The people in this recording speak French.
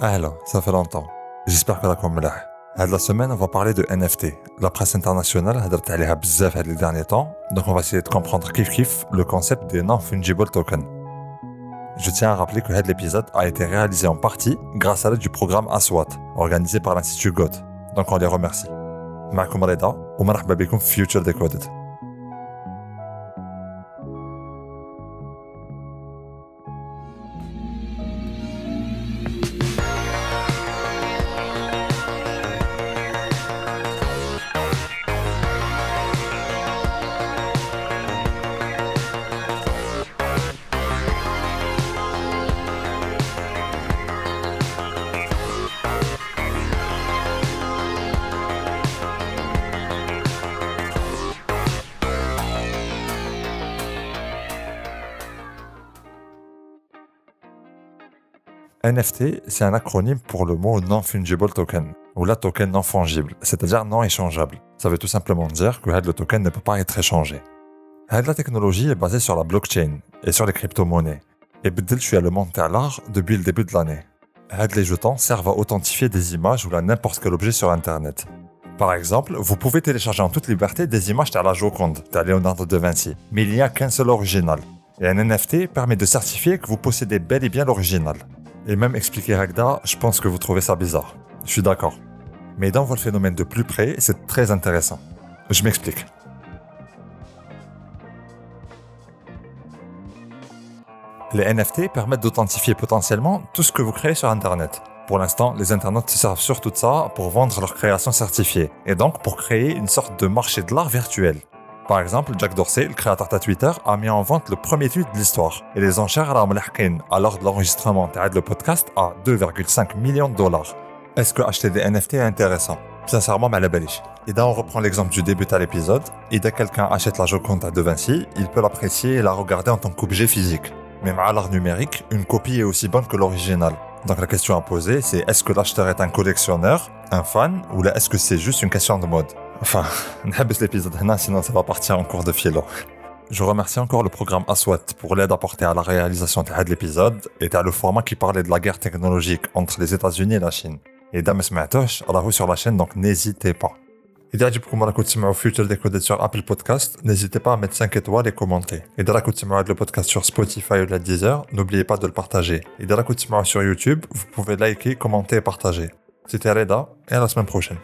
Alors, ça fait longtemps. J'espère que la ملاح. Cette la semaine, on va parler de NFT. La presse internationale a parlé bzaf les derniers temps, donc on va essayer de comprendre kif kif le concept des non-fungible tokens. Je tiens à rappeler que cet épisode a été réalisé en partie grâce à l'aide du programme ASWAT, organisé par l'Institut GOT. Donc on les remercie. معكم رضا ومرحبا بكم في Future Decoded. NFT, c'est un acronyme pour le mot Non-Fungible Token, ou la token non fungible, c'est-à-dire non échangeable. Ça veut tout simplement dire que le token ne peut pas être échangé. La technologie est basée sur la blockchain et sur les crypto-monnaies. Et Bedel suis le monde l'art depuis le début de l'année. Les jetons servent à authentifier des images ou n'importe quel objet sur Internet. Par exemple, vous pouvez télécharger en toute liberté des images de la Joconde, de Leonardo da Vinci, mais il n'y a qu'un seul original. Et un NFT permet de certifier que vous possédez bel et bien l'original. Et même expliquer Ragda, je pense que vous trouvez ça bizarre. Je suis d'accord. Mais dans votre phénomène de plus près, c'est très intéressant. Je m'explique. Les NFT permettent d'authentifier potentiellement tout ce que vous créez sur Internet. Pour l'instant, les internautes se servent surtout de ça pour vendre leurs créations certifiées, et donc pour créer une sorte de marché de l'art virtuel. Par exemple, Jack Dorsey, le créateur de Twitter, a mis en vente le premier tweet de l'histoire. Et les enchères à alors de l'enregistrement de le podcast à 2,5 millions de dollars. Est-ce que acheter des NFT est intéressant? Sincèrement, ma la Et là, on reprend l'exemple du début à l'épisode. Et dès que quelqu'un achète la Joconde à De Vinci, il peut l'apprécier et la regarder en tant qu'objet physique. Mais à l'art numérique, une copie est aussi bonne que l'original. Donc la question à poser, c'est est-ce que l'acheteur est un collectionneur, un fan, ou est-ce que c'est juste une question de mode? Enfin, n'habite l'épisode sinon ça va partir en cours de filo. Je remercie encore le programme ASWAT pour l'aide apportée à la réalisation de l'épisode et à le format qui parlait de la guerre technologique entre les États-Unis et la Chine. Et dame smaatosh, vous sur la chaîne, donc n'hésitez pas. Et عجبكم راكم تسمعوا Future Decoded sur Apple Podcast, n'hésitez pas à mettre 5 étoiles et commenter. Et de راكم تسمعوا le podcast sur Spotify ou la Deezer, n'oubliez pas de le partager. Et de راكم تسمعوا sur YouTube, vous pouvez liker, commenter et partager. C'était Reda et à la semaine prochaine.